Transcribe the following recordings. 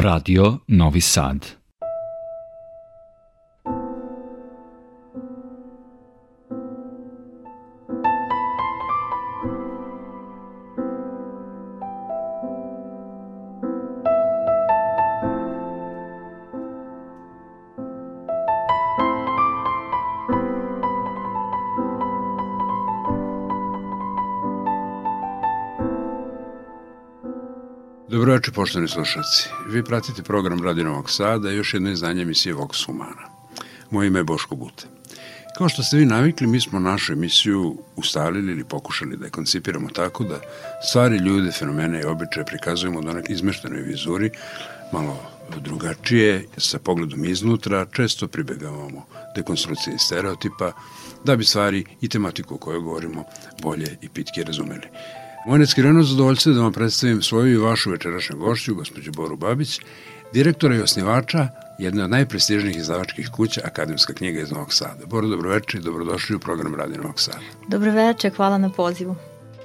Radio Novi Sad. Poštovani slušalci. Vi pratite program Radio Novog Sada i još jedno izdanje emisije Vox Humana. Moje ime je Boško Bute. Kao što ste vi navikli, mi smo našu emisiju ustalili ili pokušali da je koncipiramo tako da stvari, ljude, fenomene i običaje prikazujemo od onak izmeštenoj vizuri, malo drugačije, sa pogledom iznutra, često pribegavamo dekonstrukcije stereotipa, da bi stvari i tematiku o kojoj govorimo bolje i pitke razumeli. Moje neskreno zadovoljstvo da vam predstavim svoju i vašu večerašnju gošću, gospođu Boru Babić, direktora i osnivača jedne od najprestižnijih izdavačkih kuća Akademska knjiga iz Novog Sada. Boro, dobroveče i dobrodošli u program Radi Novog Sada. Dobroveče, hvala na pozivu.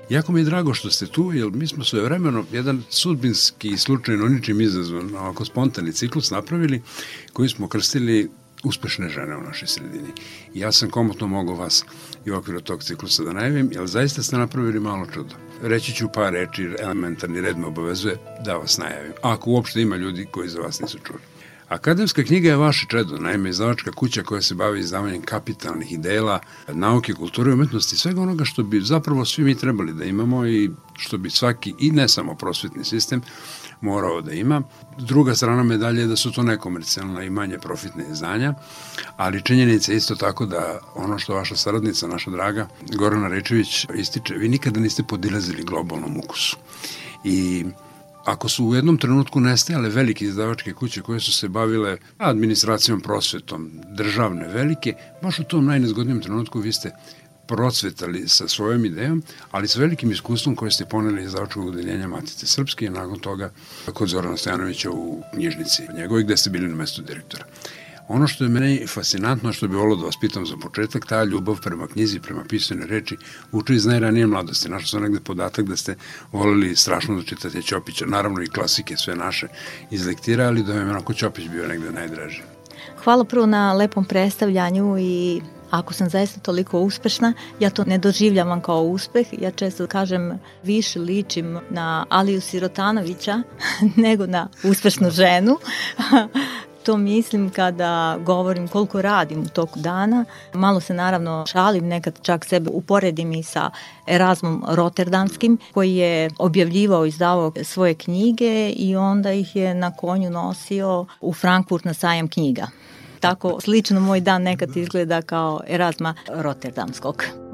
Jako mi je drago što ste tu, jer mi smo svoje vremeno jedan sudbinski slučaj, no ničim izazvan, ovako spontani ciklus napravili, koji smo krstili uspešne žene u našoj sredini. I ja sam komotno mogao vas i u okviru tog ciklusa da najavim, jer zaista ste napravili malo čudo. Reći ću par reči, elementarni red me obavezuje da vas najavim. Ako uopšte ima ljudi koji za vas nisu čuli. Akademska knjiga je vaše čedo, naime izdavačka kuća koja se bavi izdavanjem kapitalnih idela, nauke, kulture umetnosti, svega onoga što bi zapravo svi mi trebali da imamo i što bi svaki, i ne samo prosvetni sistem, morao da ima. Druga strana medalje je da su to nekomercijalna i manje profitne izdanja, ali činjenica je isto tako da ono što vaša saradnica, naša draga Gorana Rečević ističe, vi nikada niste podilazili globalnom ukusu. I ako su u jednom trenutku nestajale velike izdavačke kuće koje su se bavile administracijom, prosvetom, državne, velike, baš u tom najnezgodnijem trenutku vi ste procvetali sa svojom idejom, ali sa velikim iskustvom koje ste poneli iz zaučnog udeljenja Matice Srpske i nakon toga kod Zorana Stojanovića u knjižnici njegovoj gde ste bili na mestu direktora. Ono što je meni fascinantno, što bi volio da vas pitam za početak, ta ljubav prema knjizi, prema pisane reči, uče iz najranije mladosti. Našao sam negde podatak da ste volili strašno da čitate Ćopića, naravno i klasike sve naše iz lektira, ali da vam je onako Ćopić bio negde najdraži. Hvala prvo na lepom predstavljanju i Ako sam zaista toliko uspešna, ja to ne doživljavam kao uspeh. Ja često kažem više ličim na Aliju Sirotanovića nego na uspešnu ženu. to mislim kada govorim koliko radim u toku dana. Malo se naravno šalim, nekad čak sebe uporedim i sa Erasmom Rotterdamskim koji je objavljivao, izdavao svoje knjige i onda ih je na konju nosio u Frankfurt na sajam knjiga. Tako slično moj dan nekad izgleda kao Erasma Rotterdamskog.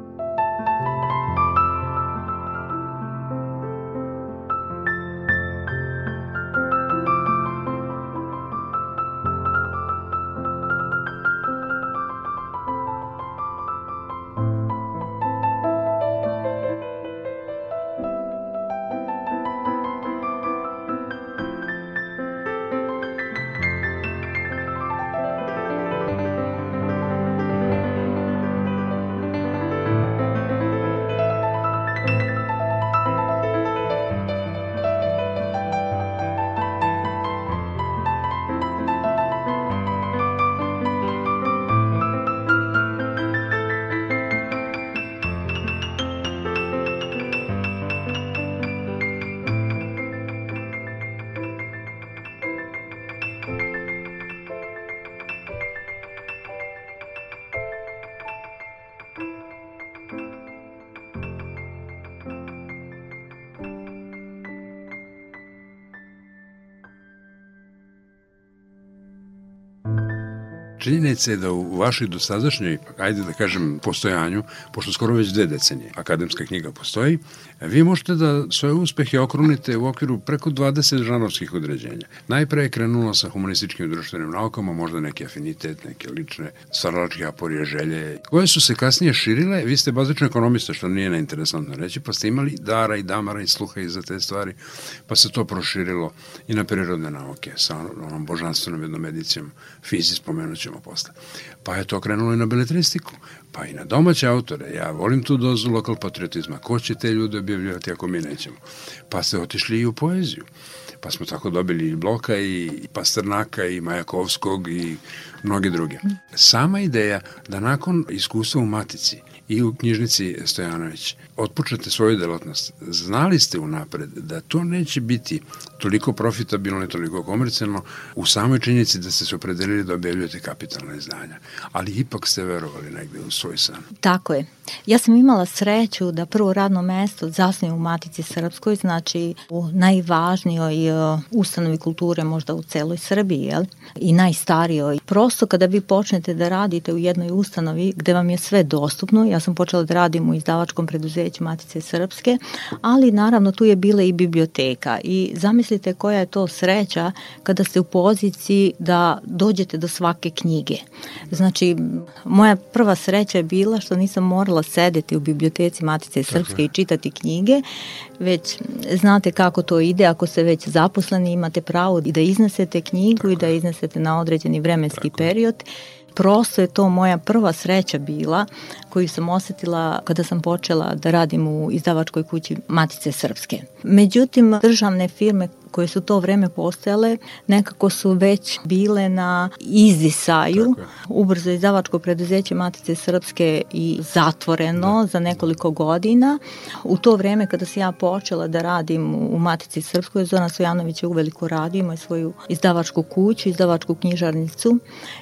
Činjenica je da u vašoj dosadašnjoj, ajde da kažem, postojanju, pošto skoro već dve decenije akademska knjiga postoji, vi možete da svoje uspehe okrunite u okviru preko 20 žanovskih određenja. Najpre je krenulo sa humanističkim i društvenim naukama, možda neki afinitet, neke lične stvaralačke aporije, želje, koje su se kasnije širile. Vi ste bazični ekonomista, što nije neinteresantno reći, pa ste imali dara i damara i sluha i za te stvari, pa se to proširilo i na prirodne nauke sa onom božanstvenom jednom edicijom fizi, spomenut ćemo posle. Pa je to krenulo i na beletristiku, pa i na domaće autore. Ja volim tu dozu lokal patriotizma. Ko će te ljude objavljivati ako mi nećemo? Pa ste otišli i u poeziju Pa smo tako dobili i Bloka i Pasternaka i Majakovskog i mnogi druge. Sama ideja da nakon iskustva u Matici i u knjižnici Stojanović otpočnete svoju delatnost, znali ste unapred da to neće biti toliko profitabilno i toliko komercijalno u samoj činjenici da ste se opredelili da objavljujete kapitalne izdanja, ali ipak ste verovali negde u svoj san. Tako je. Ja sam imala sreću da prvo radno mesto zasnije u Matici Srpskoj, znači u najvažnijoj e, ustanovi kulture možda u celoj Srbiji, jel? I najstarijoj. Prosto kada vi počnete da radite u jednoj ustanovi gde vam je sve dostupno, ja sam počela da radim u izdavačkom preduzeću Matice Srpske, ali naravno tu je bila i biblioteka i zamislite koja je to sreća kada ste u poziciji da dođete do svake knjige. Znači, moja prva sreća je bila što nisam morala sedeti u biblioteci Matice Srpske i čitati knjige, već znate kako to ide, ako ste već zaposleni imate pravo i da iznesete knjigu Tako i da iznesete na određeni vremenski Tako period. Prosto je to moja prva sreća bila koju sam osetila kada sam počela da radim u izdavačkoj kući Matice Srpske. Međutim, državne firme koje su to vreme postojale nekako su već bile na izdisaju. Ubrzo izdavačko preduzeće Matice Srpske i zatvoreno da. za nekoliko godina. U to vreme kada sam ja počela da radim u Matici Srpskoj, Zoran Sojanović je uveliko radio, ima svoju izdavačku kuću, izdavačku knjižarnicu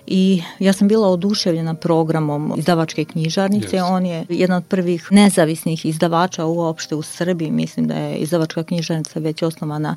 i ja sam bila oduševljena programom izdavačke knjižarnice. Yes. On je jedan od prvih nezavisnih izdavača uopšte u Srbiji. Mislim da je izdavačka knjižarnica već osnovana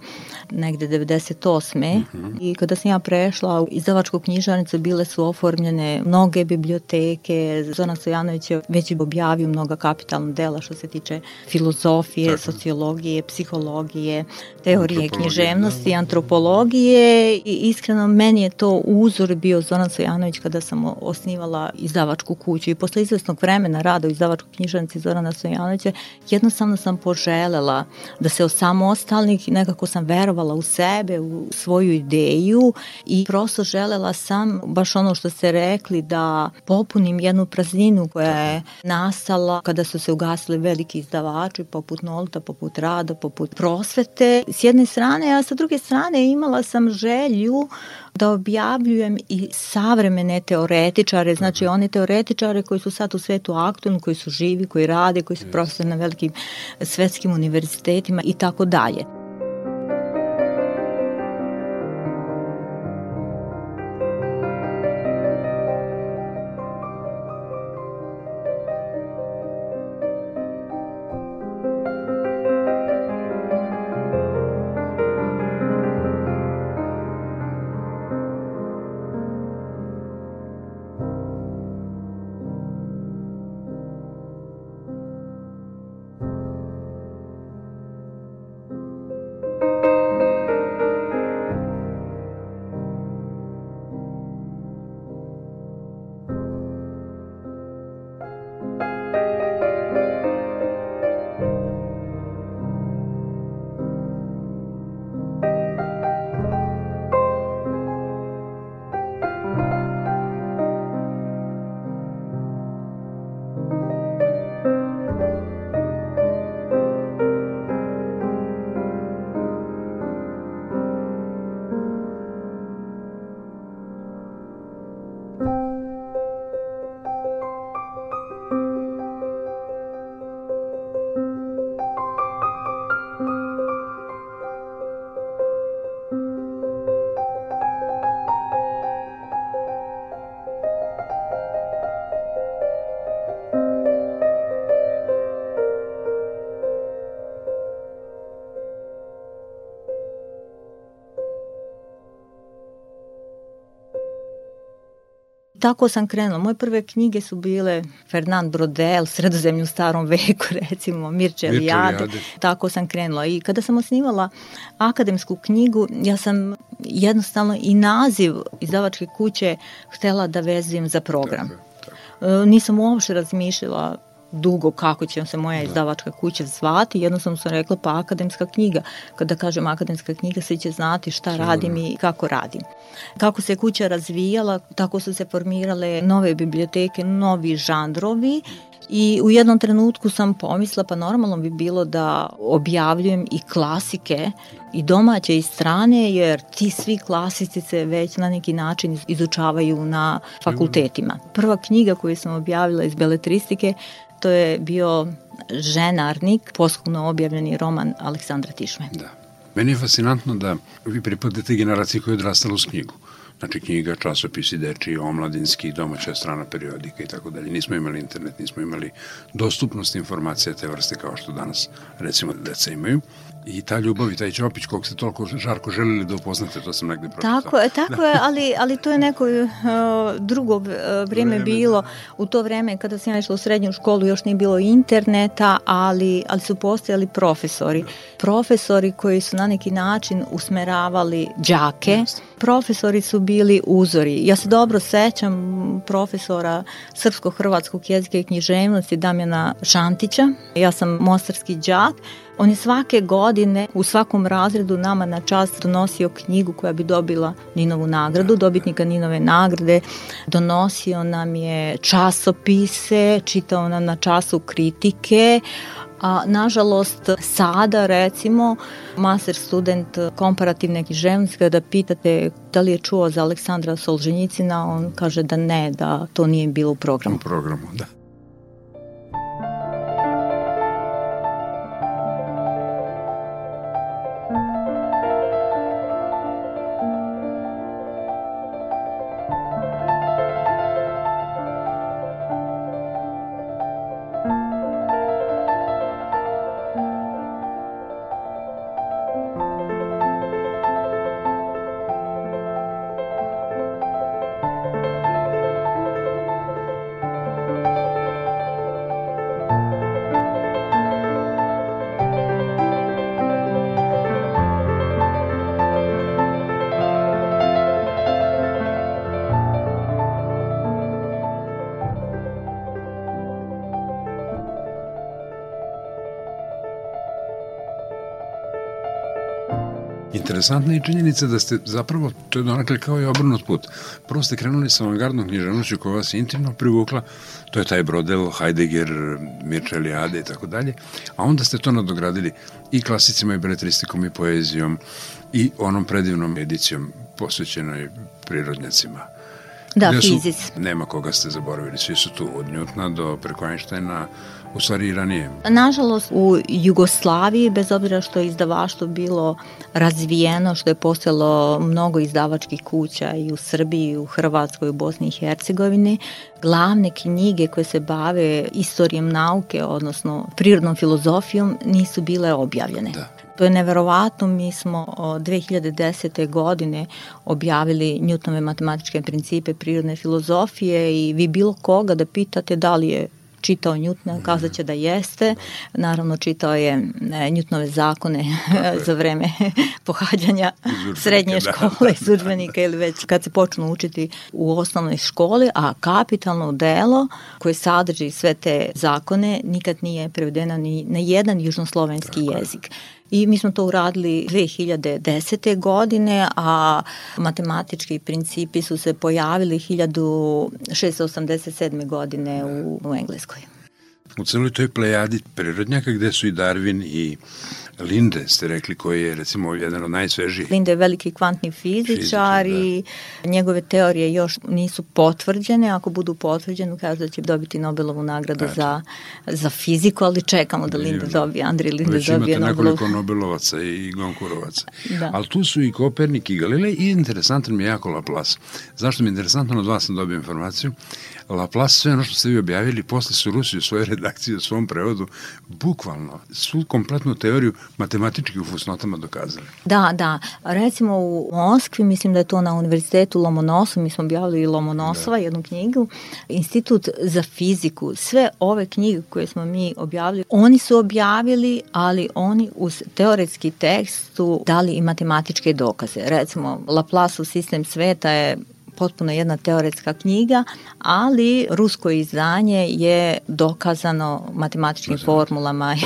negde 98. Mm -hmm. I kada sam ja prešla u izdavačku knjižarnicu bile su oformljene mnoge biblioteke. Zona Stojanović je već objavio mnoga kapitalna dela što se tiče filozofije, Tako. sociologije, psihologije, teorije književnosti, da. antropologije i iskreno meni je to uzor bio Zoran Stojanović kada sam osnivala izdavačku kuću i posle izvesnog vremena rada u izdavačkoj knjižarnici Zorana Stojanovića jednostavno sam poželela da se osamostalnih nekako sam verovala verovala u sebe, u svoju ideju i prosto želela sam, baš ono što ste rekli, da popunim jednu prazninu koja je nastala kada su se ugasili veliki izdavači poput Nolta, poput Rada, poput Prosvete. S jedne strane, a sa druge strane imala sam želju da objavljujem i savremene teoretičare, znači one teoretičare koji su sad u svetu aktualni, koji su živi, koji rade, koji su profesori na velikim svetskim univerzitetima i tako dalje. Tako sam krenula. Moje prve knjige su bile Fernand Brodel, Sredozemlju u starom veku, recimo, Mirče Lijade. Tako sam krenula. I kada sam osnivala akademsku knjigu, ja sam jednostavno i naziv izdavačke kuće htela da vezujem za program. Tako, tako. E, nisam uopšte razmišljala dugo kako će se moja da. izdavačka kuća zvati, jednostavno sam rekla pa akademska knjiga. Kada kažem akademska knjiga, svi će znati šta Sigurno. radim i kako radim. Kako se kuća razvijala, tako su se formirale nove biblioteke, novi žanrovi I u jednom trenutku sam pomisla pa normalno bi bilo da objavljujem i klasike i domaće i strane jer ti svi klasici se već na neki način izučavaju na fakultetima. Prva knjiga koju sam objavila iz beletristike to je bio Ženarnik, poslovno objavljeni roman Aleksandra Tišme. Da. Meni je fascinantno da vi pripadate generaciji koja je odrastala uz knjigu. Znači knjiga, časopisi, deči, omladinski, domaća strana periodika i tako dalje. Nismo imali internet, nismo imali dostupnost informacija te vrste kao što danas recimo deca imaju i ta ljubav i taj Ćopić kog ste toliko žarko želili da upoznate, to sam negde pročitao. Tako je, tako da. je, ali, ali to je neko uh, drugo uh, vreme bilo. U to vreme kada sam ja išla u srednju školu još nije bilo interneta, ali, ali su postojali profesori. Profesori koji su na neki način usmeravali đake. Profesori su bili uzori. Ja se dobro sećam profesora srpsko-hrvatskog jezika i književnosti Damjana Šantića. Ja sam mostarski đak On je svake godine u svakom razredu nama na čast donosio knjigu koja bi dobila Ninovu nagradu, dobitnika Ninove nagrade. Donosio nam je časopise, čitao nam na času kritike, a nažalost sada recimo master student komparativne književnosti kada pitate da li je čuo za Aleksandra Solženjicina, on kaže da ne, da to nije bilo u programu. U programu, da. Interesantna je činjenica da ste zapravo, to je donakle kao i obrnut put. Prvo ste krenuli sa avangardnom književnošću koja vas intimno privukla, to je taj Brodel, Heidegger, Mircea Eliade i tako dalje, a onda ste to nadogradili i klasicima i beletristikom i poezijom i onom predivnom edicijom posvećenoj prirodnjacima. Da, fizic. Nema koga ste zaboravili, svi su tu, od Njutna do preko Einsteina, u stvari i ranije. Nažalost, u Jugoslaviji, bez obzira što je izdavaštvo bilo razvijeno, što je postojalo mnogo izdavačkih kuća i u Srbiji, i u Hrvatskoj, i u Bosni i Hercegovini, glavne knjige koje se bave istorijom nauke, odnosno prirodnom filozofijom, nisu bile objavljene. Da. To je neverovatno, mi smo 2010. godine objavili Newtonove matematičke principe prirodne filozofije i vi bilo koga da pitate da li je čitao Njutna, kazat će da jeste. Naravno, čitao je e, Njutnove zakone za vreme pohađanja srednje da. škole iz učbenika ili već kad se počnu učiti u osnovnoj školi, a kapitalno delo koje sadrži sve te zakone nikad nije prevedeno ni na jedan južnoslovenski Tako jezik. I mi smo to uradili 2010. godine, a matematički principi su se pojavili 1687. godine u, u Engleskoj. U celoj toj plejadi prirodnjaka gde su i Darwin i Linde ste rekli koji je recimo jedan od najsvežijih. Linde je veliki kvantni fizičar Fizičar, i da. njegove teorije još nisu potvrđene. Ako budu potvrđene, kaže da će dobiti Nobelovu nagradu Eto. za, za fiziku, ali čekamo da Linde dobije, Andri Linde Već dobije Nobelovu. Već imate nekoliko Nobelovaca i Gonkurovaca. Da. Ali tu su i Kopernik i Galilej i interesantan mi je jako Laplace. Zašto mi je interesantno? Od vas sam dobio informaciju. Laplace, sve ono što ste vi objavili, posle su Rusi u svojoj redakciji, u svom prevodu, bukvalno, svu kompletnu teoriju matematički u fusnotama dokazali. Da, da. Recimo u Moskvi, mislim da je to na univerzitetu Lomonosov, mi smo objavili Lomonosova, da. jednu knjigu, Institut za fiziku, sve ove knjige koje smo mi objavili, oni su objavili, ali oni uz teoretski tekst su dali i matematičke dokaze. Recimo, Laplace u sistem sveta je potpuno jedna teoretska knjiga, ali rusko izdanje je dokazano matematičkim formulama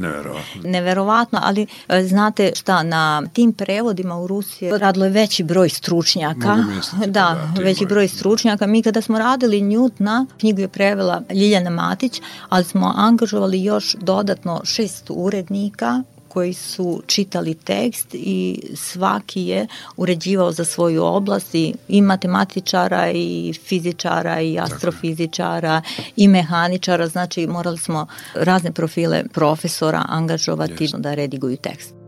Neverovatno. Neverovatno, ali e, znate šta, na tim prevodima u Rusiji radilo je veći broj stručnjaka. Misliti, da, da veći broj stručnjaka. Mi kada smo radili Njutna, knjigu je prevela Ljiljana Matić, ali smo angažovali još dodatno šest urednika koji su čitali tekst i svaki je uređivao za svoju oblast i, i matematičara i fizičara i astrofizičara i mehaničara, znači morali smo razne profile profesora angažovati yes. da rediguju tekst.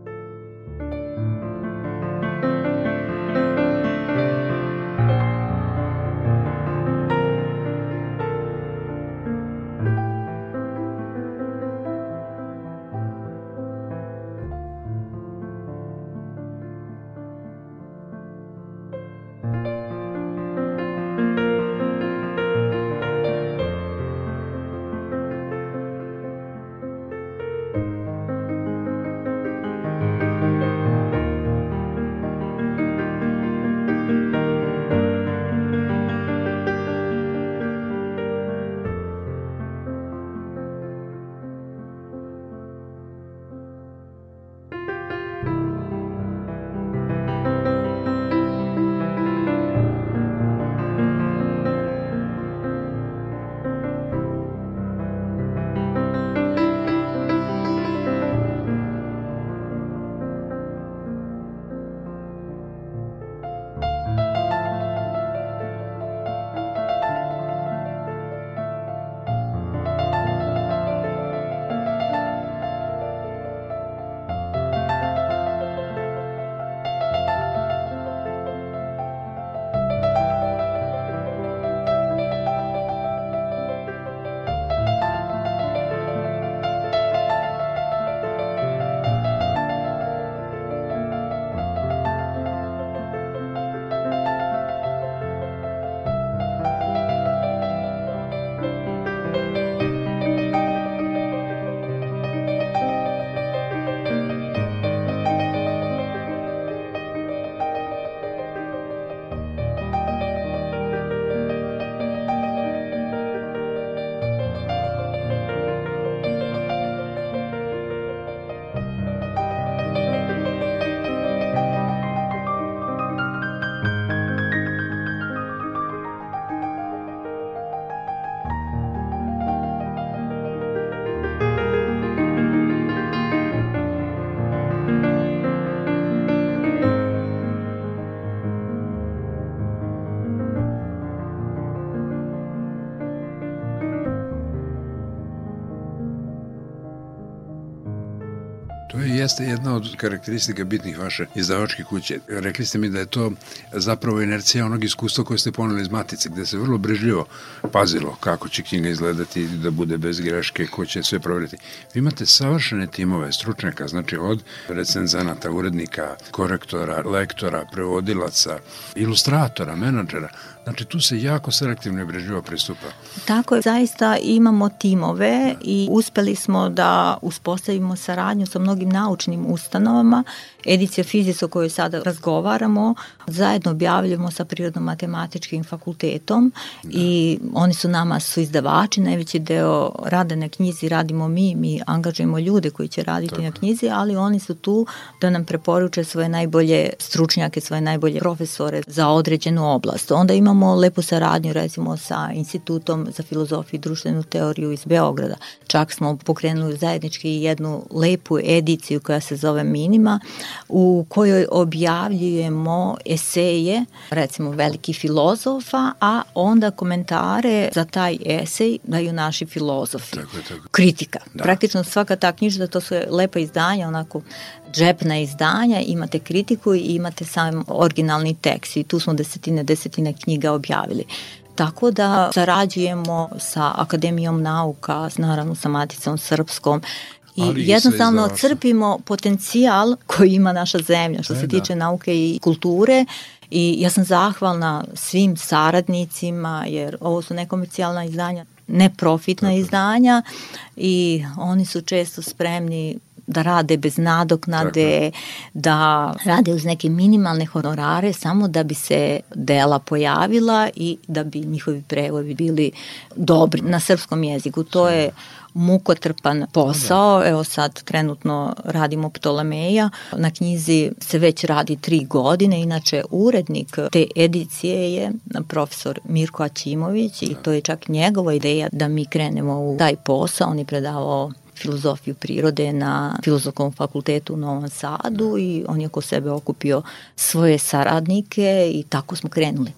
Jeste jedna od karakteristika bitnih vaše izdavačke kuće. Rekli ste mi da je to zapravo inercija onog iskustva koje ste poneli iz Matice, gde se vrlo brežljivo pazilo kako će knjiga izgledati, da bude bez greške, ko će sve proveriti. Vi imate savršene timove stručnjaka, znači od recenzanata, urednika, korektora, lektora, prevodilaca, ilustratora, menadžera. Znači tu se jako selektivno i brežljivo pristupa. Tako je, zaista imamo timove i uspeli smo da uspostavimo saradnju sa mnogim naučnim ustanovama. Edicija Fizis o kojoj sada razgovaramo zajedno objavljamo sa Prirodno-matematičkim fakultetom da. i oni su nama su izdavači, najveći deo rade na knjizi radimo mi, mi angažujemo ljude koji će raditi Tako. na knjizi, ali oni su tu da nam preporuče svoje najbolje stručnjake, svoje najbolje profesore za određenu oblast. Onda imamo imamo lepu saradnju recimo sa Institutom za filozofiju i društvenu teoriju iz Beograda. Čak smo pokrenuli zajednički jednu lepu ediciju koja se zove Minima u kojoj objavljujemo eseje recimo veliki filozofa, a onda komentare za taj esej daju naši filozofi. Tako je, tako. Kritika. Da. Praktično svaka ta knjiža, to su lepa izdanja, onako džepna izdanja, imate kritiku i imate sam originalni tekst i tu smo desetine, desetine knjiga objavili. Tako da sarađujemo sa Akademijom nauka, naravno sa Maticom Srpskom i Ali jednostavno crpimo potencijal koji ima naša zemlja što e, se da. tiče nauke i kulture i ja sam zahvalna svim saradnicima jer ovo su nekomercijalna izdanja neprofitna Tako. izdanja i oni su često spremni da rade bez nadoknade, Tako. da rade uz neke minimalne honorare samo da bi se dela pojavila i da bi njihovi prevodi bili dobri na srpskom jeziku. To je mukotrpan posao. Evo sad trenutno radimo Ptolemeja. Na knjizi se već radi tri godine. Inače, urednik te edicije je profesor Mirko Aćimović i to je čak njegova ideja da mi krenemo u taj posao. On je predavao filozofiju prirode na Filozofskom fakultetu u Novom Sadu i on je oko sebe okupio svoje saradnike i tako smo krenuli.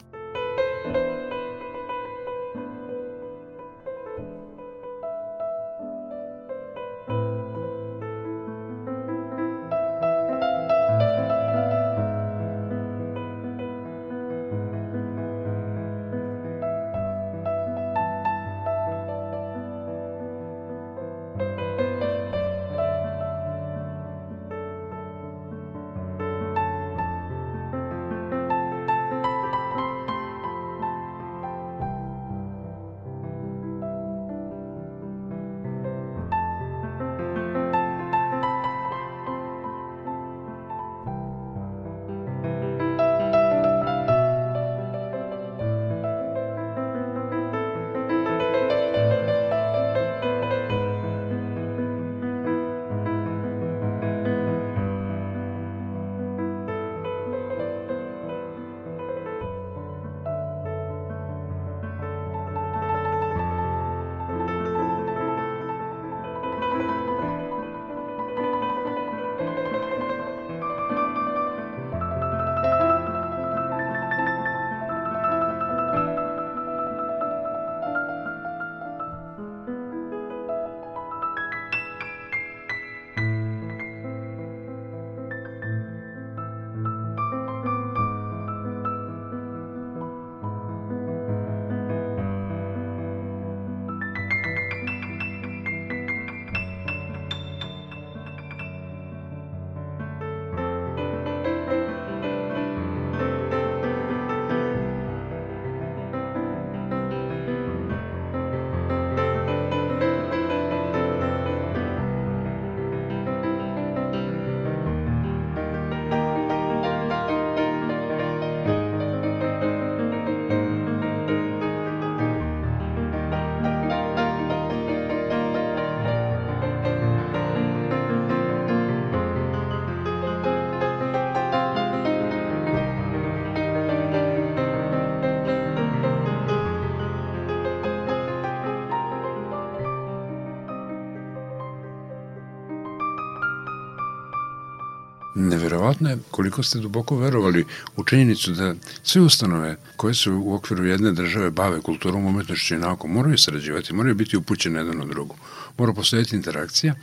Neverovatno je koliko ste duboko verovali u činjenicu da sve ustanove koje se u okviru jedne države bave kulturom, umetnošću i naukom moraju sarađivati, moraju biti upućene jedan od drugu. Mora postojati interakcija.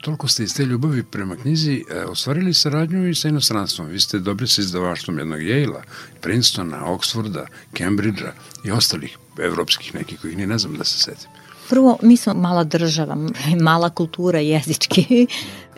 Toliko ste iz te ljubavi prema knjizi e, ostvarili saradnju i sa inostranstvom. Vi ste dobri sa izdavaštvom jednog Yale-a, Princetona, Oxforda, Cambridgea i ostalih evropskih nekih kojih ni ne znam da se setim. Prvo, mi smo mala država, mala kultura jezički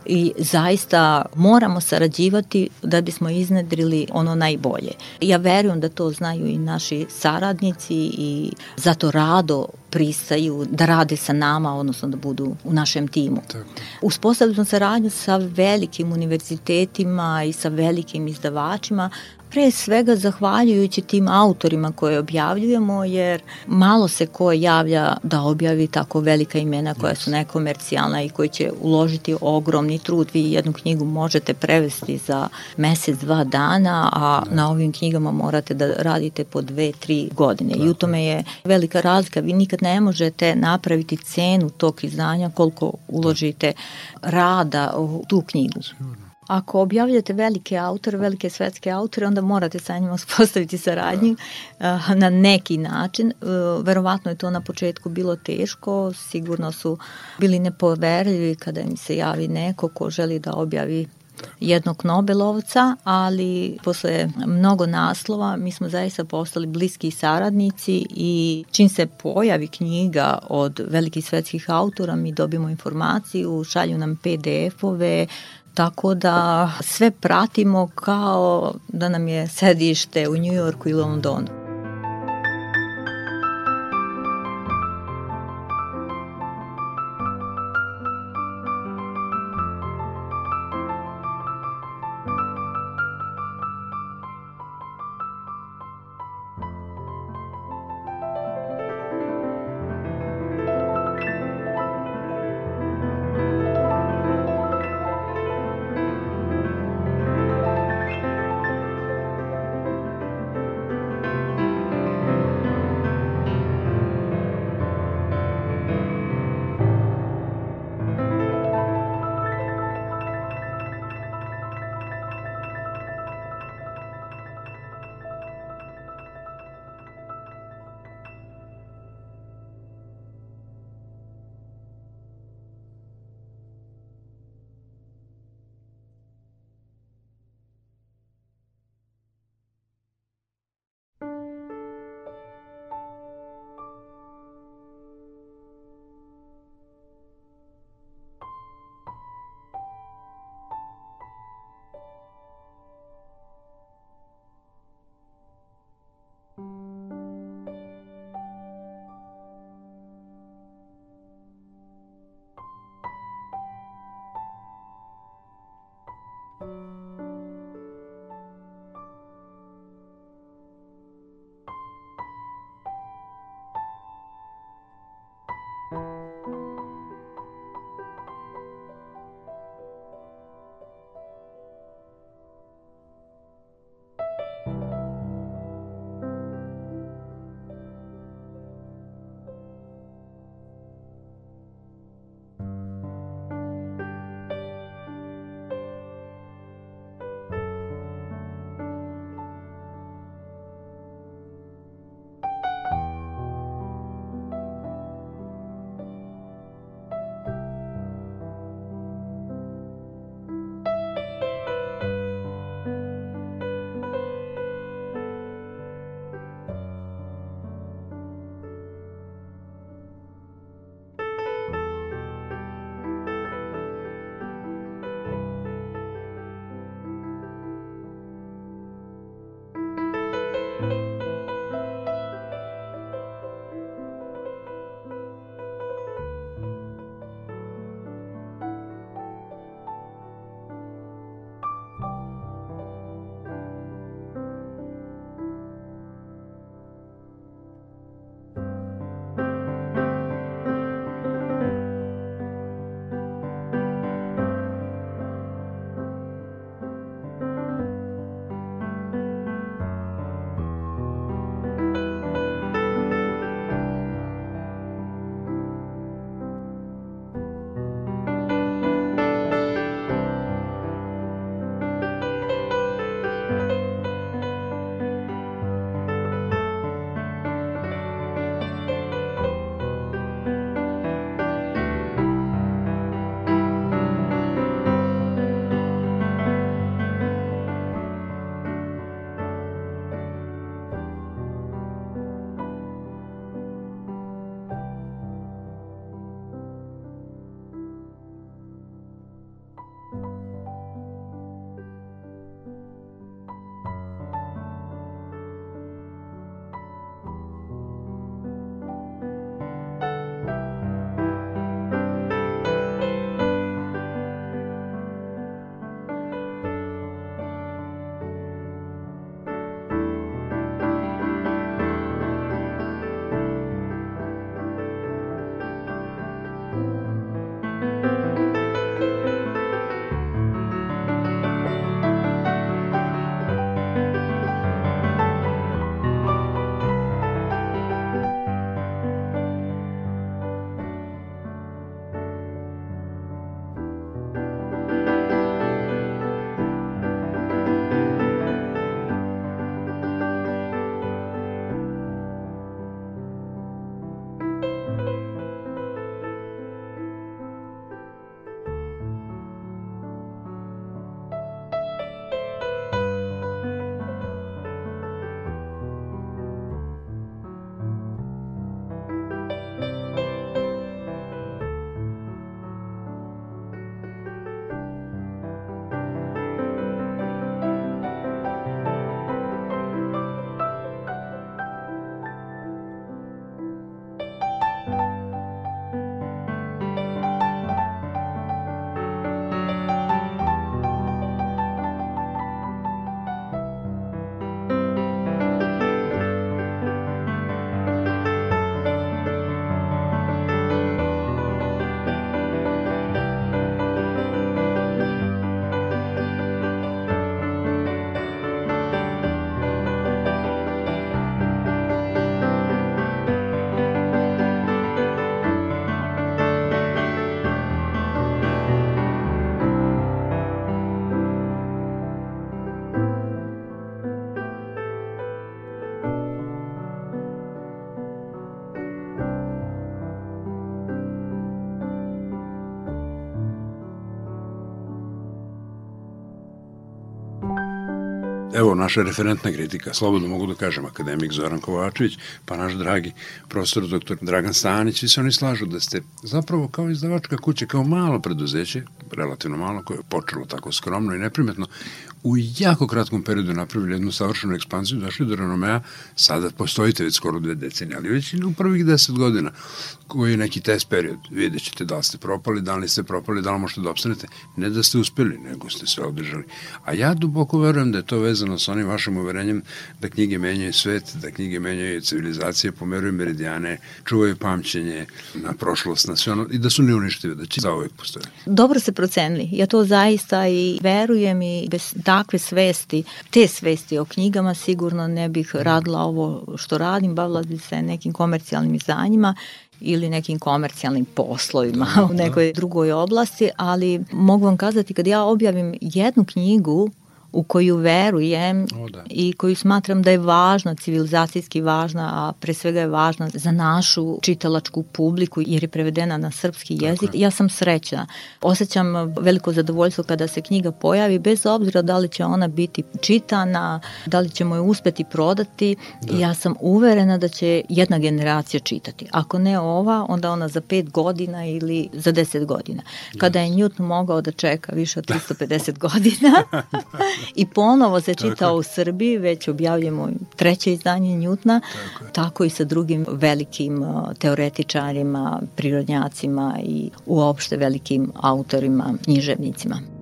i zaista moramo sarađivati da bismo iznedrili ono najbolje. Ja verujem da to znaju i naši saradnici i zato rado pristaju da rade sa nama, odnosno da budu u našem timu. Tako. Uspostavili smo saradnju sa velikim univerzitetima i sa velikim izdavačima, pre svega zahvaljujući tim autorima koje objavljujemo, jer malo se ko javlja da objavi tako velika imena koja su nekomercijalna i koji će uložiti ogromni trud. Vi jednu knjigu možete prevesti za mesec, dva dana, a na ovim knjigama morate da radite po dve, tri godine. I u tome je velika razlika. Vi nikad ne možete napraviti cenu tog izdanja koliko uložite rada u tu knjigu. Sigurno. Ako objavljate velike autore, velike svetske autore, onda morate sa njima uspostaviti saradnju da. na neki način. E, verovatno je to na početku bilo teško, sigurno su bili nepoverljivi kada im se javi neko ko želi da objavi jednog Nobelovca, ali posle mnogo naslova mi smo zaista postali bliski saradnici i čim se pojavi knjiga od velikih svetskih autora mi dobimo informaciju, šalju nam PDF-ove, Tako da sve pratimo kao da nam je sedište u Njujorku ili Londonu. Evo naša referentna kritika, slobodno mogu da kažem, akademik Zoran Kovačević, pa naš dragi profesor dr. Dragan Stanić, svi se oni slažu da ste zapravo kao izdavačka kuća, kao malo preduzeće, relativno malo, koje je počelo tako skromno i neprimetno, u jako kratkom periodu napravili jednu savršenu ekspansiju, došli do renomea, sada postojite već skoro dve decenije, ali već u prvih deset godina, koji je neki test period, vidjet ćete da li ste propali, da li ste propali, da li možete da opstanete, ne da ste uspeli, nego ste se održali. A ja duboko verujem da je to vezano sa onim vašim uverenjem da knjige menjaju svet, da knjige menjaju civilizacije, pomeruju meridijane, čuvaju pamćenje na prošlost, na sve ono, i da su neuništive, da će zauvek postojati. Dobro se procenili. Ja to zaista i verujem i bez takve svesti, te svesti o knjigama sigurno ne bih radila ovo što radim, bavila bi se nekim komercijalnim izdanjima ili nekim komercijalnim poslovima da, u nekoj da. drugoj oblasti, ali mogu vam kazati kad ja objavim jednu knjigu u koju verujem o, da. i koju smatram da je važna, civilizacijski važna, a pre svega je važna za našu čitalačku publiku jer je prevedena na srpski jezik. Ja sam srećna. Osećam veliko zadovoljstvo kada se knjiga pojavi, bez obzira da li će ona biti čitana, da li ćemo je uspeti prodati. Da. Ja sam uverena da će jedna generacija čitati. Ako ne ova, onda ona za pet godina ili za deset godina. Kada je Newton mogao da čeka više od 350 godina, i ponovo se čita u Srbiji, već objavljamo treće izdanje Njutna, tako, tako i sa drugim velikim teoretičarima, prirodnjacima i uopšte velikim autorima, književnicima.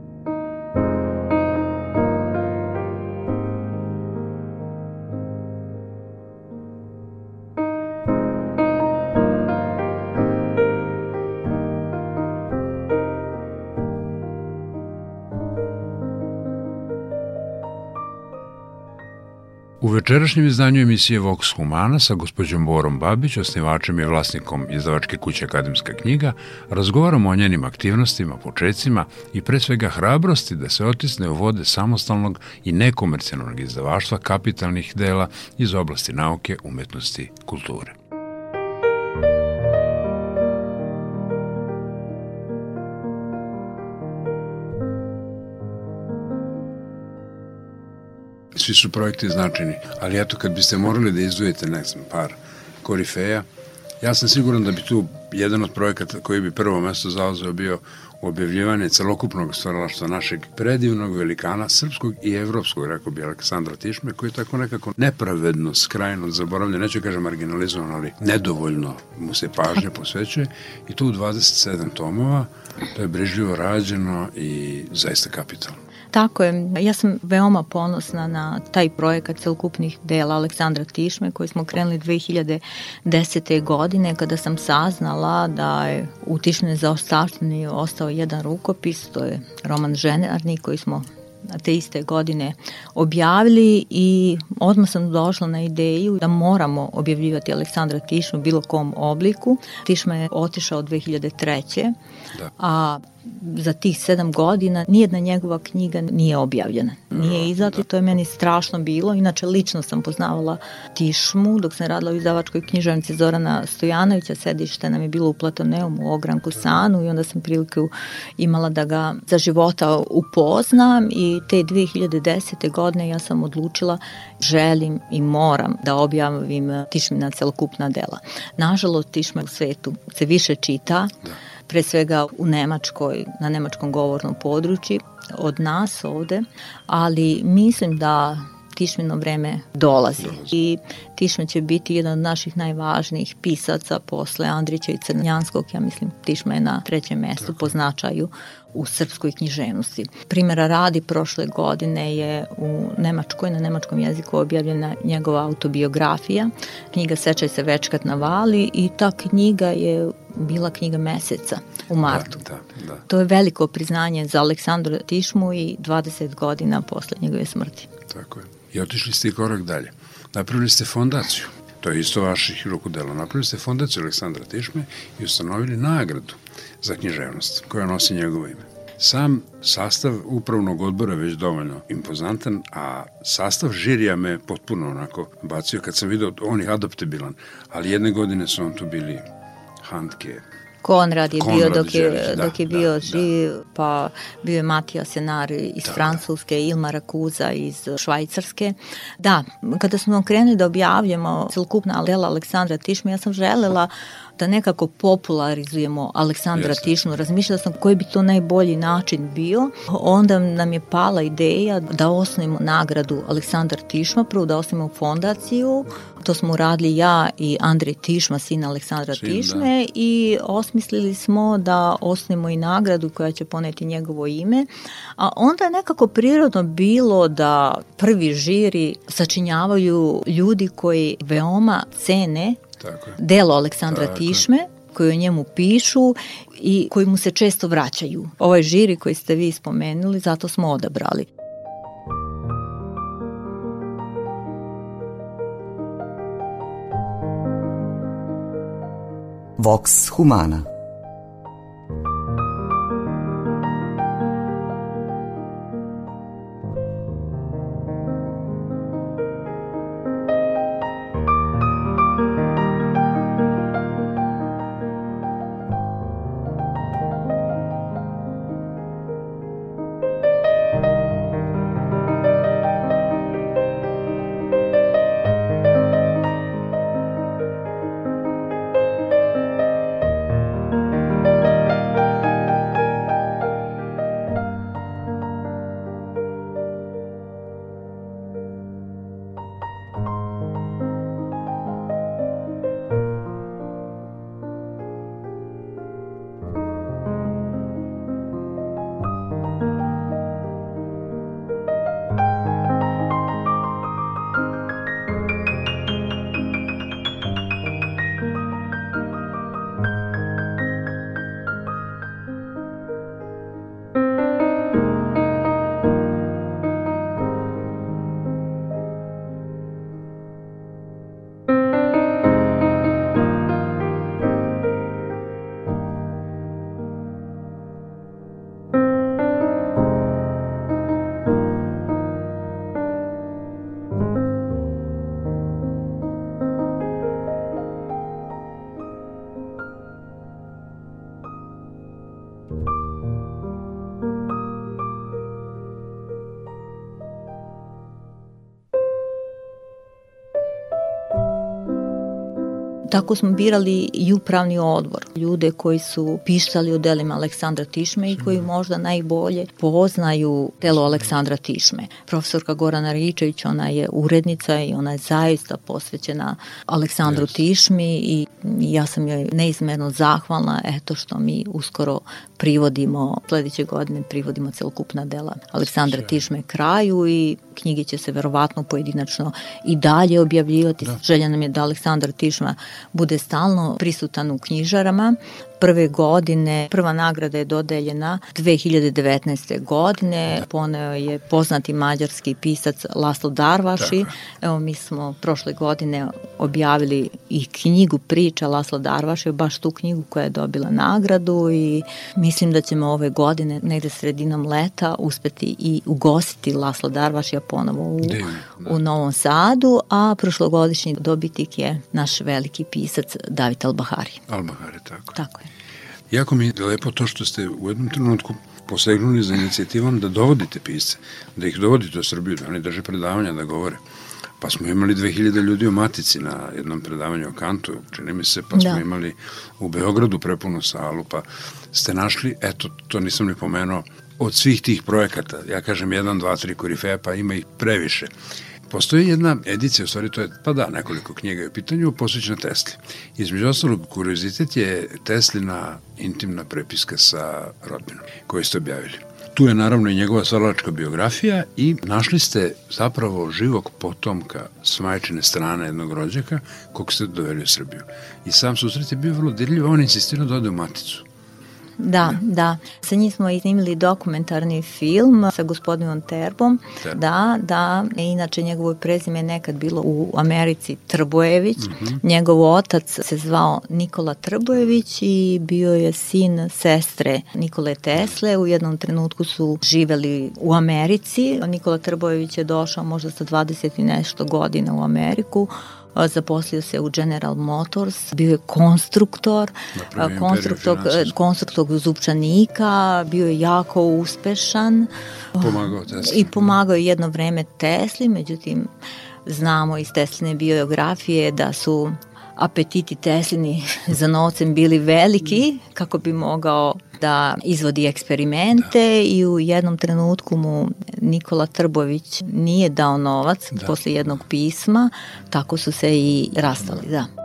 Večerašnjem izdanju emisije Vox Humana sa gospođom Borom Babić, osnivačem i vlasnikom izdavačke kuće Akademska knjiga, razgovaramo o njenim aktivnostima, početcima i pre svega hrabrosti da se otisne u vode samostalnog i nekomercijalnog izdavaštva kapitalnih dela iz oblasti nauke, umetnosti, kulture. Svi su projekti značajni, ali eto kad biste morali da izdvojite ne znam, par korifeja, ja sam siguran da bi tu jedan od projekata koji bi prvo mesto zauzeo bio objavljivanje celokupnog stvaralaštva našeg predivnog velikana, srpskog i evropskog, rekao bi Aleksandra Tišme, koji je tako nekako nepravedno, skrajno zaboravljen, neću kažem marginalizovan, ali nedovoljno mu se pažnje posvećuje i tu u 27 tomova, to je brižljivo rađeno i zaista kapitalno. Tako je. Ja sam veoma ponosna na taj projekat celokupnih dela Aleksandra Tišme koji smo krenuli 2010. godine kada sam saznala da je u Tišme za ostavštini ostao jedan rukopis, to je roman Ženarni koji smo te iste godine objavili i odmah sam došla na ideju da moramo objavljivati Aleksandra Tišmu u bilo kom obliku. Tišma je otišao 2003. Da. A za tih sedam godina nijedna njegova knjiga nije objavljena. Nije da, izdata i to je meni strašno bilo. Inače, lično sam poznavala Tišmu dok sam radila u izdavačkoj književnici Zorana Stojanovića. Sedište nam je bilo u Platoneumu, u Ogranku Sanu i onda sam priliku imala da ga za života upoznam i te 2010. godine ja sam odlučila želim i moram da objavim Tišmina celokupna dela. Nažalost, Tišma u svetu se više čita, da pre svega u Nemačkoj, na nemačkom govornom području od nas ovde, ali mislim da Tišmino vreme dolazi. I Tišma će biti jedan od naših najvažnijih pisaca posle Andrića i Crnjanskog. Ja mislim Tišma je na trećem mestu Tako. po značaju u srpskoj književnosti. Primera radi prošle godine je u Nemačkoj, na nemačkom jeziku objavljena njegova autobiografija. Knjiga Sečaj se večkat na vali i ta knjiga je bila knjiga meseca u martu. Da, da, da. To je veliko priznanje za Aleksandra Tišmu i 20 godina posle njegove smrti. Tako je. I otišli ste i korak dalje. Napravili ste fondaciju. To je isto vaših rukodela. Napravili ste fondaciju Aleksandra Tišme i ustanovili nagradu za književnost koja nosi njegovo ime. Sam sastav upravnog odbora već dovoljno impozantan, a sastav žirija me potpuno onako bacio kad sam vidio, on je adaptabilan, ali jedne godine su on tu bili Handke, Konrad je Konrad bio dok je, Đelić, da, dok je da, bio da. živ, pa bio je Matija Senar iz Da, da. Francuske, Ilma Rakuza iz Švajcarske. Da, kada smo krenuli da objavljamo celokupna dela Aleksandra Tišme, ja sam želela da nekako popularizujemo Aleksandra Jeste. Tišnu. Razmišljala sam koji bi to najbolji način bio. Onda nam je pala ideja da osnovimo nagradu Aleksandar Tišma, prvo da osnovimo fondaciju, to smo uradili ja i Andrej Tišma, sin Aleksandra Sin, da. Tišme i osmislili smo da osnovimo i nagradu koja će poneti njegovo ime, a onda je nekako prirodno bilo da prvi žiri sačinjavaju ljudi koji veoma cene Tako je. delo Aleksandra Tako je. Tišme koji o njemu pišu i koji mu se često vraćaju. Ovaj žiri koji ste vi spomenuli, zato smo odabrali. Vox Humana Tako smo birali i upravni odbor, ljude koji su pisali o delima Aleksandra Tišme i koji možda najbolje poznaju delo Aleksandra Tišme. Profesorka Gorana Ričević, ona je urednica i ona je zaista posvećena Aleksandru Tišmi i ja sam joj neizmerno zahvalna eto što mi uskoro privodimo, sledeće godine privodimo celokupna dela Aleksandra Tišme kraju i knjige će se verovatno pojedinačno i dalje objavljivati. Da. Želja nam je da Aleksandar Tišma bude stalno prisutan u knjižarama. Prve godine, prva nagrada je dodeljena 2019. godine. Da. Poneo je poznati mađarski pisac Laslo Darvaši. Evo mi smo prošle godine objavili i knjigu priča Laslo Darvaši, baš tu knjigu koja je dobila nagradu i mislim da ćemo ove godine, negde sredinom leta, uspeti i ugostiti Laslo Darvašija ponovo u, Divno, da. u Novom Sadu, a prošlogodišnji dobitnik je naš veliki pisac David Albahari. Albahari, tako. Tako je. Jako mi je lepo to što ste u jednom trenutku posegnuli za inicijativom da dovodite pisce, da ih dovodite u Srbiju, da oni drže predavanja, da govore. Pa smo imali 2000 ljudi u Matici na jednom predavanju o kantu, čini mi se, pa smo Da. imali u Beogradu prepunu salu, pa ste našli, eto, to nisam ni pomenuo, od svih tih projekata, ja kažem 1, 2, 3 korifeja, pa ima ih previše. Postoji jedna edicija, u stvari to je, pa da, nekoliko knjiga je u pitanju, posvećena Tesli. Između ostalog, kuriozitet je Teslina intimna prepiska sa rodbinom, koju ste objavili. Tu je naravno i njegova stvaralačka biografija i našli ste zapravo živog potomka s majčine strane jednog rođaka kog ste doveli u Srbiju. I sam susret je bio vrlo dirljiv, on insistirao da ode u Maticu. Da, da. Sa njim smo iznimili dokumentarni film sa gospodinom Terbom. Terbo. Da, da. Inače, njegovo prezime je nekad bilo u Americi Trbojević. Mm -hmm. Njegov otac se zvao Nikola Trbojević i bio je sin sestre Nikole Tesle. U jednom trenutku su živeli u Americi. Nikola Trbojević je došao možda sa 20 i nešto godina u Ameriku zaposlio se u General Motors, bio je konstruktor, konstruktor, konstruktor zupčanika, bio je jako uspešan. Pomagao Tesli. I pomagao je jedno vreme Tesli, međutim znamo iz Tesline biografije da su apetiti Teslini za novcem bili veliki kako bi mogao da izvodi eksperimente da. i u jednom trenutku mu Nikola Trbović nije dao novac da. posle jednog pisma, tako su se i rastali, da.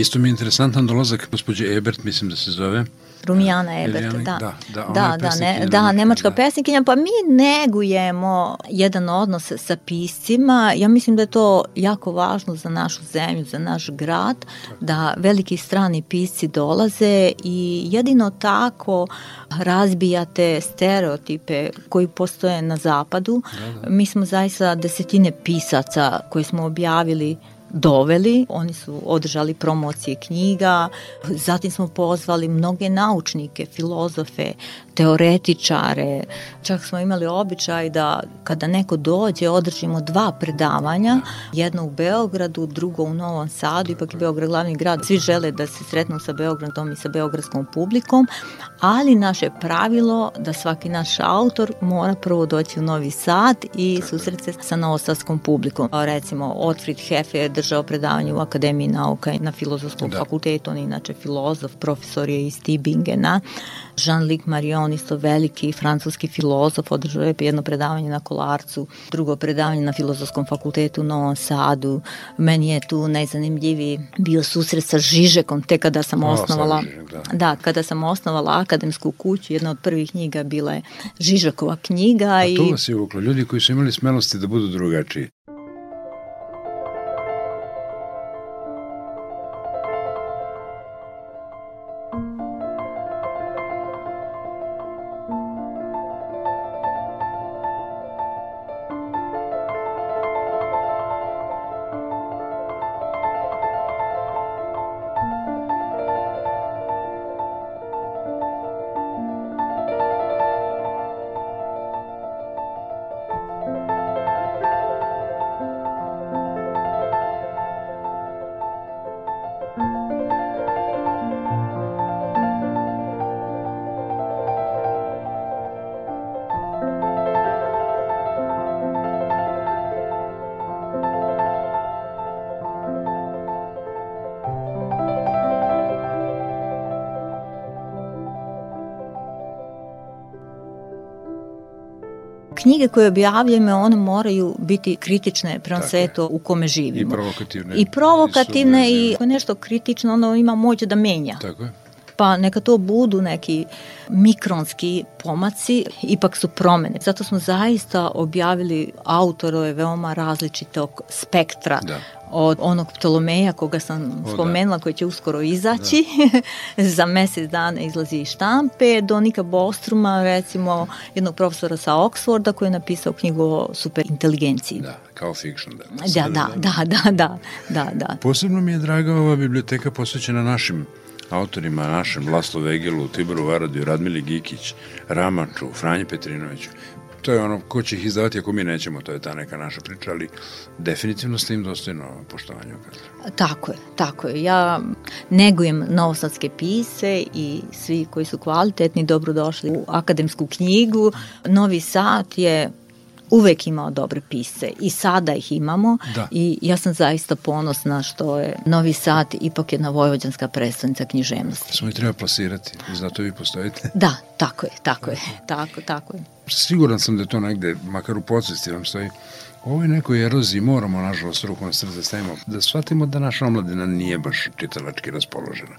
Isto mi je interesantan dolazak gospođe Ebert, mislim da se zove. Rumijana Ebert, da. Da, da, da, da, ne, da, nemačka da. pesnikinja, pa mi negujemo jedan odnos sa piscima. Ja mislim da je to jako važno za našu zemlju, za naš grad, da veliki strani pisci dolaze i jedino tako razbijate stereotipe koji postoje na zapadu. Da, da. Mi smo zaista desetine pisaca koje smo objavili doveli. Oni su održali promocije knjiga, zatim smo pozvali mnoge naučnike, filozofe, teoretičare. Čak smo imali običaj da kada neko dođe održimo dva predavanja, jedno u Beogradu, drugo u Novom Sadu, ipak je Beograd glavni grad, svi žele da se sretnu sa Beogradom i sa beogradskom publikom, ali naše pravilo da svaki naš autor mora prvo doći u Novi Sad i susret se sa novosadskom publikom. Recimo, Otfried Hefe je držao predavanje u Akademiji nauka na filozofskom da. fakultetu, on je inače filozof, profesor je iz Tibingena. Jean-Luc Marion, isto veliki francuski filozof, održao je jedno predavanje na Kolarcu, drugo predavanje na Filozofskom fakultetu u Novom Sadu. Meni je tu najzanimljiviji bio susret sa Žižekom, te kada sam osnovala, Žižek, da. da, kada sam osnovala akademsku kuću, jedna od prvih knjiga bila je Žižekova knjiga. A to i... vas je uvuklo, ljudi koji su imali smelosti da budu drugačiji. Knjige koje objavljujemo, one moraju biti kritične prema svetu u kome živimo. I provokativne. I provokativne i, i nešto kritično, ono ima moć da menja. Tako je pa neka to budu neki mikronski pomaci, ipak su promene. Zato smo zaista objavili autorove veoma različitog spektra da od onog Ptolomeja koga sam o, da. spomenula, da. koji će uskoro izaći, da. za mesec dana izlazi iz štampe, do Nika Bostruma, recimo jednog profesora sa Oxforda koji je napisao knjigu o superinteligenciji. Da, kao fiction. Da, da, da, da, da, da, da, da. Posebno mi je draga ova biblioteka posvećena našim autorima našem, Laslo Vegelu, Tiboru Varadiju, Radmili Gikić, Ramaču, Franji Petrinoviću to je ono, ko će ih izdavati ako mi nećemo, to je ta neka naša priča, ali definitivno ste im dostojno poštovanje ukazali. Tako je, tako je. Ja negujem novosadske pise i svi koji su kvalitetni dobrodošli u akademsku knjigu. Novi Sad je uvek imao dobre pisce i sada ih imamo Da. i ja sam zaista ponosna što je Novi Sad ipak jedna vojvođanska predstavnica književnosti. Samo i treba plasirati, zato vi postojite. Da, tako je, tako je, tako, tako je. Siguran sam da to negde, makar u podsvesti vam stoji, u ovoj nekoj eroziji moramo, nažalost, ruku na srce stavimo, da shvatimo da naša omladina nije baš čitalački raspoložena.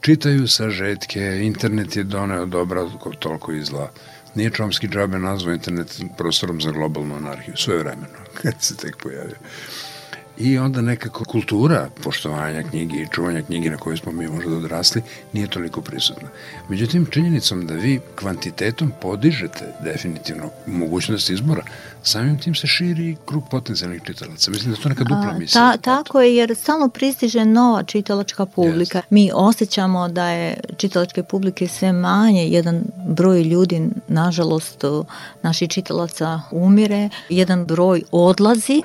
Čitaju sažetke, internet je doneo dobra toliko i zla. Nije Čomski džabe nazvao internet prostorom za globalnu anarhiju, svoje vremeno, kad se tek pojavio. I onda nekako kultura poštovanja knjige i čuvanja knjige na kojoj smo mi možda odrasli nije toliko prisutna. Međutim, činjenicom da vi kvantitetom podižete definitivno mogućnost izbora, samim tim se širi krug potencijalnih čitalaca. Mislim da to neka dupla misla. Ta, tako je, jer stalno pristiže nova čitalačka publika. Yes. Mi osjećamo da je čitalačke publike sve manje, jedan broj ljudi, nažalost, naših čitalaca umire, jedan broj odlazi,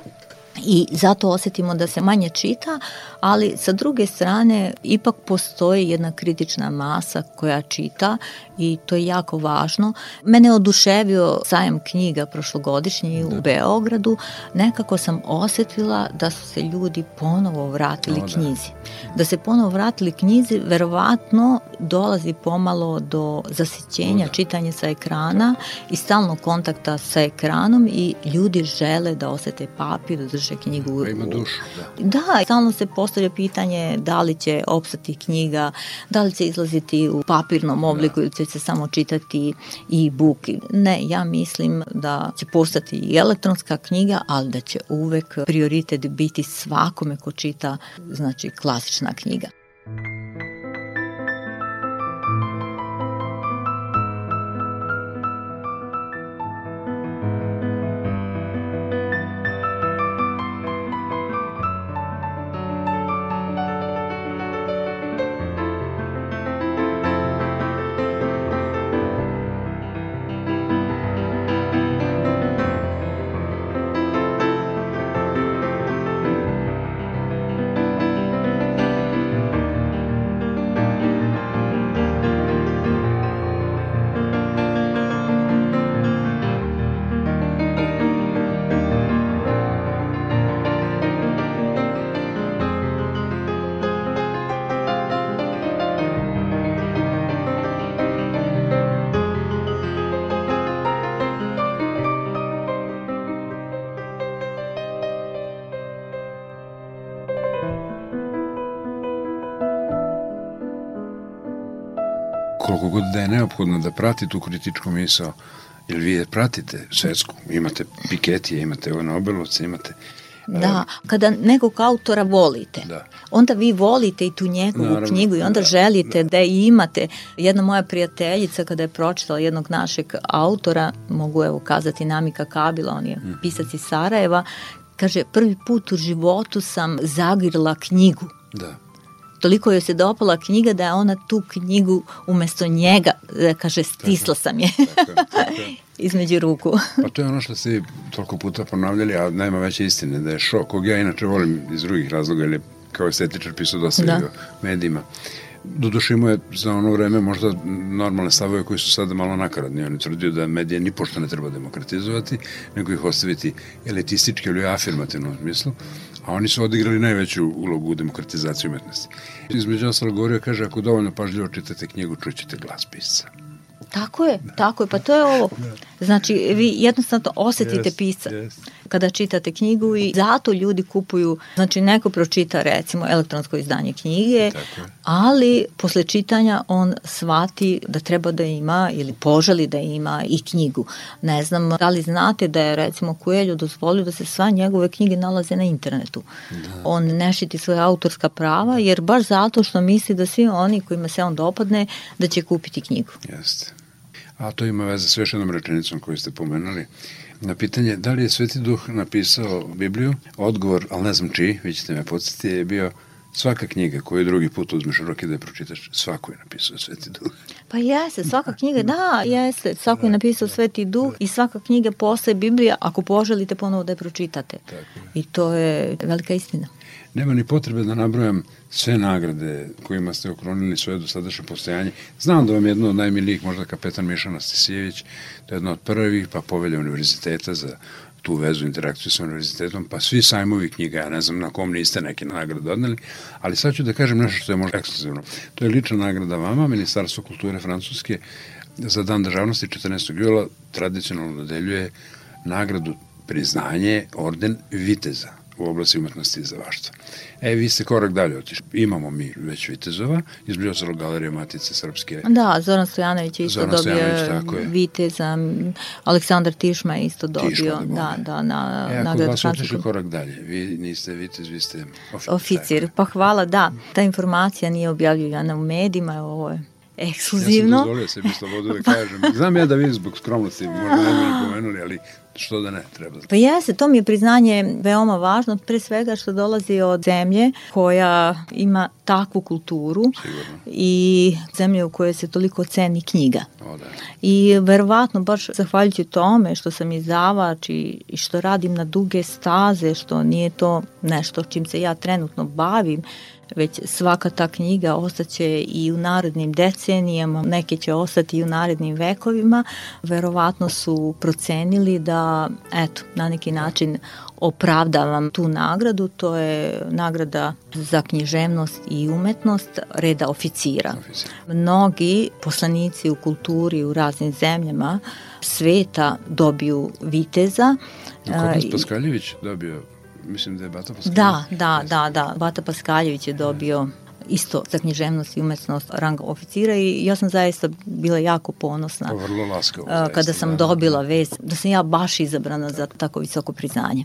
i zato osetimo da se manje čita, ali sa druge strane ipak postoji jedna kritična masa koja čita i to je jako važno. Mene oduševio sajam knjiga prošlogodišnji da. u Beogradu. Nekako sam osetila da su se ljudi ponovo vratili o, da. knjizi. Da se ponovo vratili knjizi, verovatno dolazi pomalo do zasićenja da. čitanja sa ekrana i stalnog kontakta sa ekranom i ljudi žele da osete papir, da drže knjigu. Da ima dušu, da. Da, stalno se postavlja pitanje da li će opstati knjiga, da li će izlaziti u papirnom obliku da. ili će se samo čitati i book. Ne, ja mislim da će postati i elektronska knjiga, ali da će uvek prioritet biti svakome ko čita, znači klasična knjiga. God da je neophodno da prati tu kritičku misao, jer vi je pratite svetsku, imate Piketije, imate ove Nobelovce, imate Da, kada nekog autora volite, da. onda vi volite i tu njegovu Naravno, knjigu i onda da, želite da. da imate. Jedna moja prijateljica kada je pročitala jednog našeg autora, mogu evo kazati Namika Kabila, on je mm. pisac iz Sarajeva, kaže prvi put u životu sam zagrila knjigu. Da toliko joj se dopala knjiga da je ona tu knjigu umesto njega, da kaže, stisla sam je tako, tako. između ruku. pa to je ono što ste toliko puta ponavljali, a nema veće istine, da je šok, kog ja inače volim iz drugih razloga, ili kao estetičar pisao dosta da. medijima. Doduše imao je za ono vreme možda normalne stavove koji su sada malo nakaradni. On je tvrdio da medije ni pošto ne treba demokratizovati, nego ih ostaviti elitistički ili afirmativnom smislu, a oni su odigrali najveću ulogu u demokratizaciji umetnosti. Između ostalog govorio, kaže, ako dovoljno pažljivo čitate knjigu, čućete glas pisca. Tako je, da. tako je, pa to je ovo. Znači, vi jednostavno osetite yes, pisa yes. Kada čitate knjigu i zato ljudi kupuju, znači neko pročita recimo elektronsko izdanje knjige, ali posle čitanja on shvati da treba da ima ili poželi da ima i knjigu. Ne znam, da li znate da je recimo Kuelju dozvolio da se sva njegove knjige nalaze na internetu. Da. On ne šiti svoje autorska prava jer baš zato što misli da svi oni kojima se on dopadne da će kupiti knjigu. Jeste. A to ima veze s još jednom rečenicom koju ste pomenuli. Na pitanje da li je Sveti Duh napisao Bibliju, odgovor, ali ne znam čiji, vi ćete me podsjetiti, je bio svaka knjiga koju drugi put uzmeš u ruke da je pročitaš, svako je napisao Sveti Duh. Pa jeste, svaka knjiga, da, jeste, svako je napisao Sveti Duh i svaka knjiga postaje Biblija ako poželite ponovo da je pročitate. Tako. I to je velika istina. Nema ni potrebe da nabrojam sve nagrade kojima ste okronili svoje dosadašnje postojanje. Znam da vam je jedno od najmilijih, možda kapetan Mišana Stisijević, to je jedno od prvih, pa povelja univerziteta za tu vezu, interakciju sa univerzitetom, pa svi sajmovi knjiga, ja ne znam na kom niste neke nagrade odneli, ali sad ću da kažem nešto što je možda ekskluzivno. To je lična nagrada vama, Ministarstvo kulture Francuske, za dan državnosti 14. jula tradicionalno dodeljuje nagradu priznanje orden Viteza u oblasti umetnosti i zavaštva. E, vi ste korak dalje otišli. Imamo mi već Vitezova, izbližao se Galerija Matice Srpske. Da, Zoran Stojanović je isto Zoran dobio Viteza, Aleksandar Tišma je isto dobio. Tišma, da, da, da, na e, nagradu vas otišli korak dalje, vi niste Vitez, vi ste oficir. Oficir, pa hvala, da. Ta informacija nije objavljena u medijima, ovo je ekskluzivno. Ja sam dozvolio sebi slobodu da kažem. Znam ja da vi zbog skromnosti možda ne bi pomenuli, ali što da ne treba. Pa jeste, to mi je priznanje veoma važno, pre svega što dolazi od zemlje koja ima takvu kulturu Sigurno. i zemlje u kojoj se toliko ceni knjiga. O, da. I verovatno baš zahvaljujući tome što sam izdavač i, i što radim na duge staze, što nije to nešto čim se ja trenutno bavim, već svaka ta knjiga ostaće i u narednim decenijama, neke će ostati i u narednim vekovima, verovatno su procenili da, eto, na neki način opravdavam tu nagradu, to je nagrada za književnost i umetnost reda oficira. Oficir. Mnogi poslanici u kulturi u raznim zemljama sveta dobiju viteza. Kod nas Paskaljević dobio mislim da je Bata Paskaljević. Da, da, da, da. Bata Paskaljević je dobio isto za književnost i umetnost rang oficira i ja sam zaista bila jako ponosna. To vrlo laskavo. Kada sam da, dobila vest da sam ja baš izabrana za tako visoko priznanje.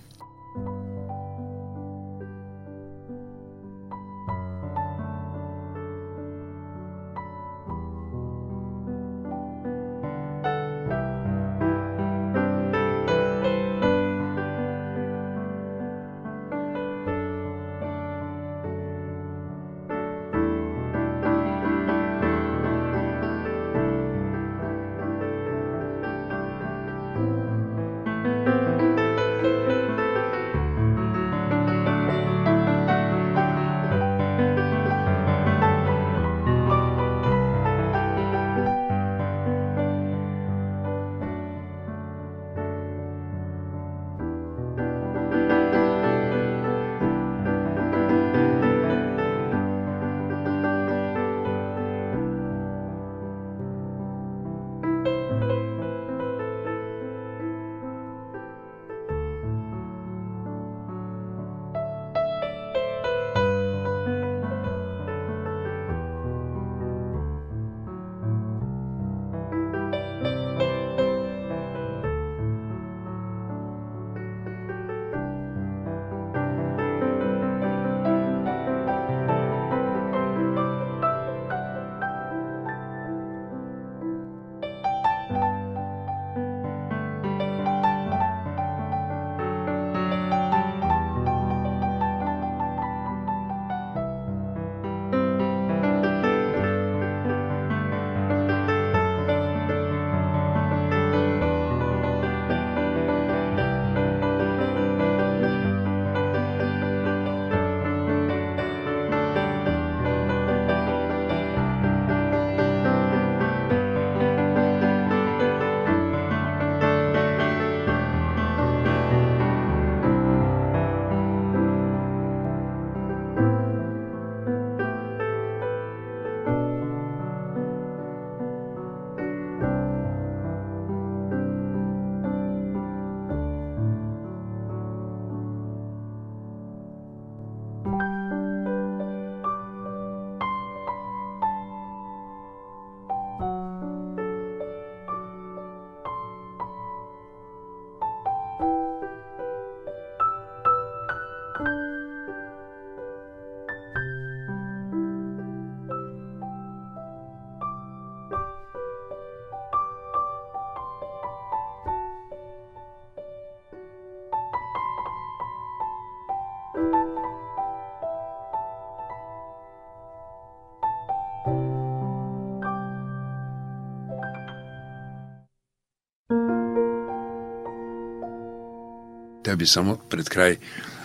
Ja bi samo pred kraj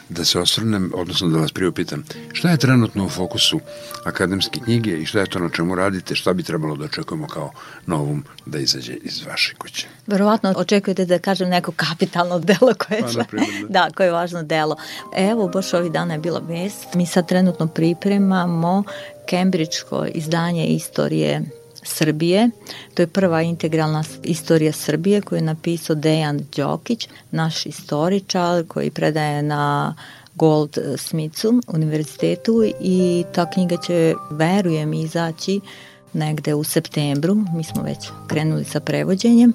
da se osvrnem, odnosno da vas priupitam, šta je trenutno u fokusu akademske knjige i šta je to na čemu radite, šta bi trebalo da očekujemo kao novum da izađe iz vaše kuće? Verovatno očekujete da kažem neko kapitalno delo koje, pa, primjer, da. da, koje je važno delo. Evo, baš ovih dana je bila vest. Mi sad trenutno pripremamo Kembridžko izdanje istorije Srbije. To je prva integralna istorija Srbije koju je napisao Dejan Đokić, naš istoričar koji predaje na Gold Smithu univerzitetu i ta knjiga će, verujem, izaći negde u septembru. Mi smo već krenuli sa prevođenjem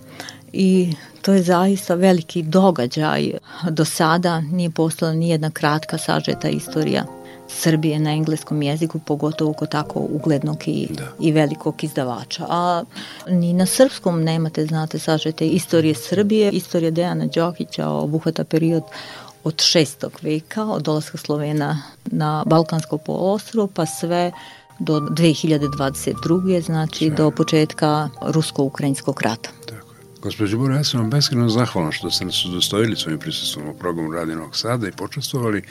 i to je zaista veliki događaj. Do sada nije postala ni jedna kratka sažeta istorija Srbije na engleskom jeziku, pogotovo kod tako uglednog i, da. i velikog izdavača. A ni na srpskom nemate, znate, sažete istorije Srbije, istorija Dejana Đokića obuhvata period od 6. veka, od dolaska Slovena na Balkansko poluostrvo, pa sve do 2022. znači sve. do početka rusko-ukrajinskog rata. Gospođo Bora, ja sam vam beskreno zahvalan što ste nas udostojili svojim prisustvom u programu Radi Novog Sada i počestovali.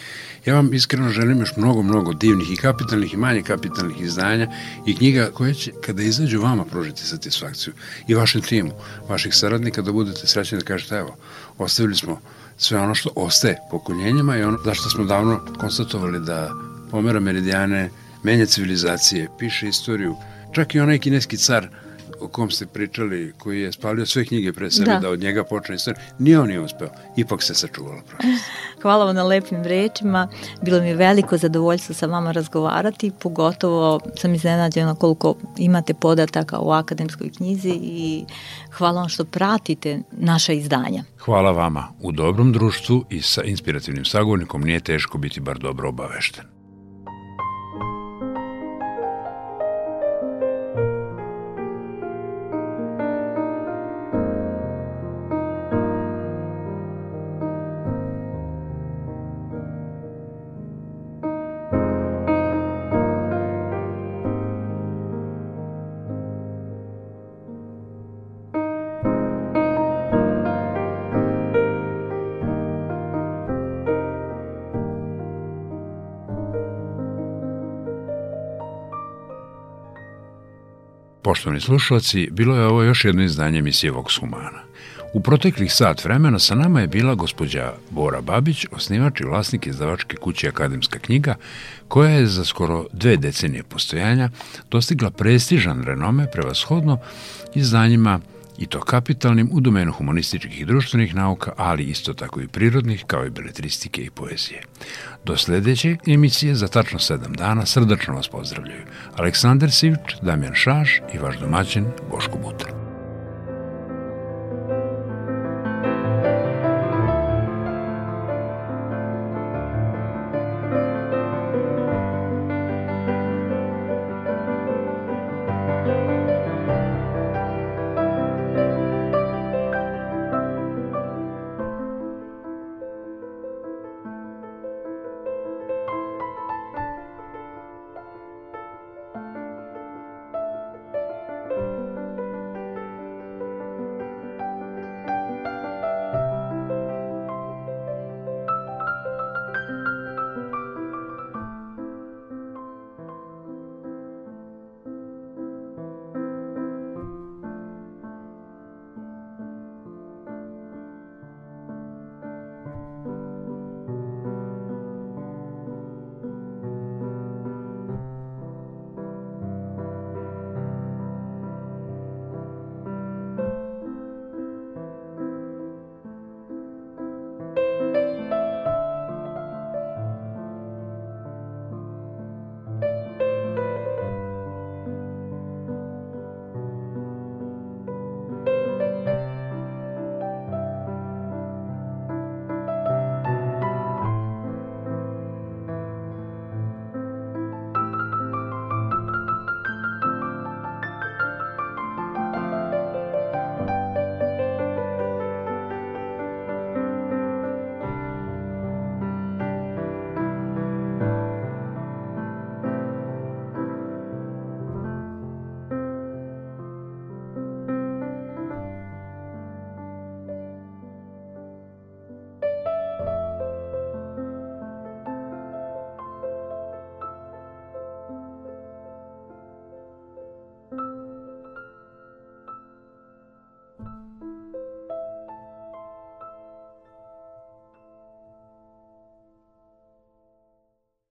Ja vam iskreno želim još mnogo, mnogo divnih i kapitalnih i manje kapitalnih izdanja i knjiga koje će, kada izađu vama, pružiti satisfakciju i vašem timu, vaših saradnika, da budete srećni da kažete, evo, ostavili smo sve ono što ostaje pokoljenjima i ono zašto smo davno konstatovali da pomera meridijane, menja civilizacije, piše istoriju. Čak i onaj kineski car o kom ste pričali, koji je spalio sve knjige pre sebe, da, da od njega počne istorija, nije on nije uspeo. Ipak se sačuvalo prošlost. Hvala vam na lepim rečima. Bilo mi je veliko zadovoljstvo sa vama razgovarati, pogotovo sam iznenađena koliko imate podataka u akademskoj knjizi i hvala vam što pratite naša izdanja. Hvala vama. U dobrom društvu i sa inspirativnim sagovornikom nije teško biti bar dobro obavešten. Poštovani slušalci, bilo je ovo još jedno izdanje emisije Vox Humana. U proteklih sat vremena sa nama je bila gospođa Bora Babić, osnivač i vlasnik izdavačke kuće Akademska knjiga, koja je za skoro dve decenije postojanja dostigla prestižan renome prevashodno izdanjima i to kapitalnim u domenu humanističkih i društvenih nauka, ali isto tako i prirodnih, kao i beletristike i poezije. Do sledeće emisije za tačno sedam dana srdačno vas pozdravljaju Aleksandar Sivč, Damjan Šaš i vaš domaćin Boško Butra.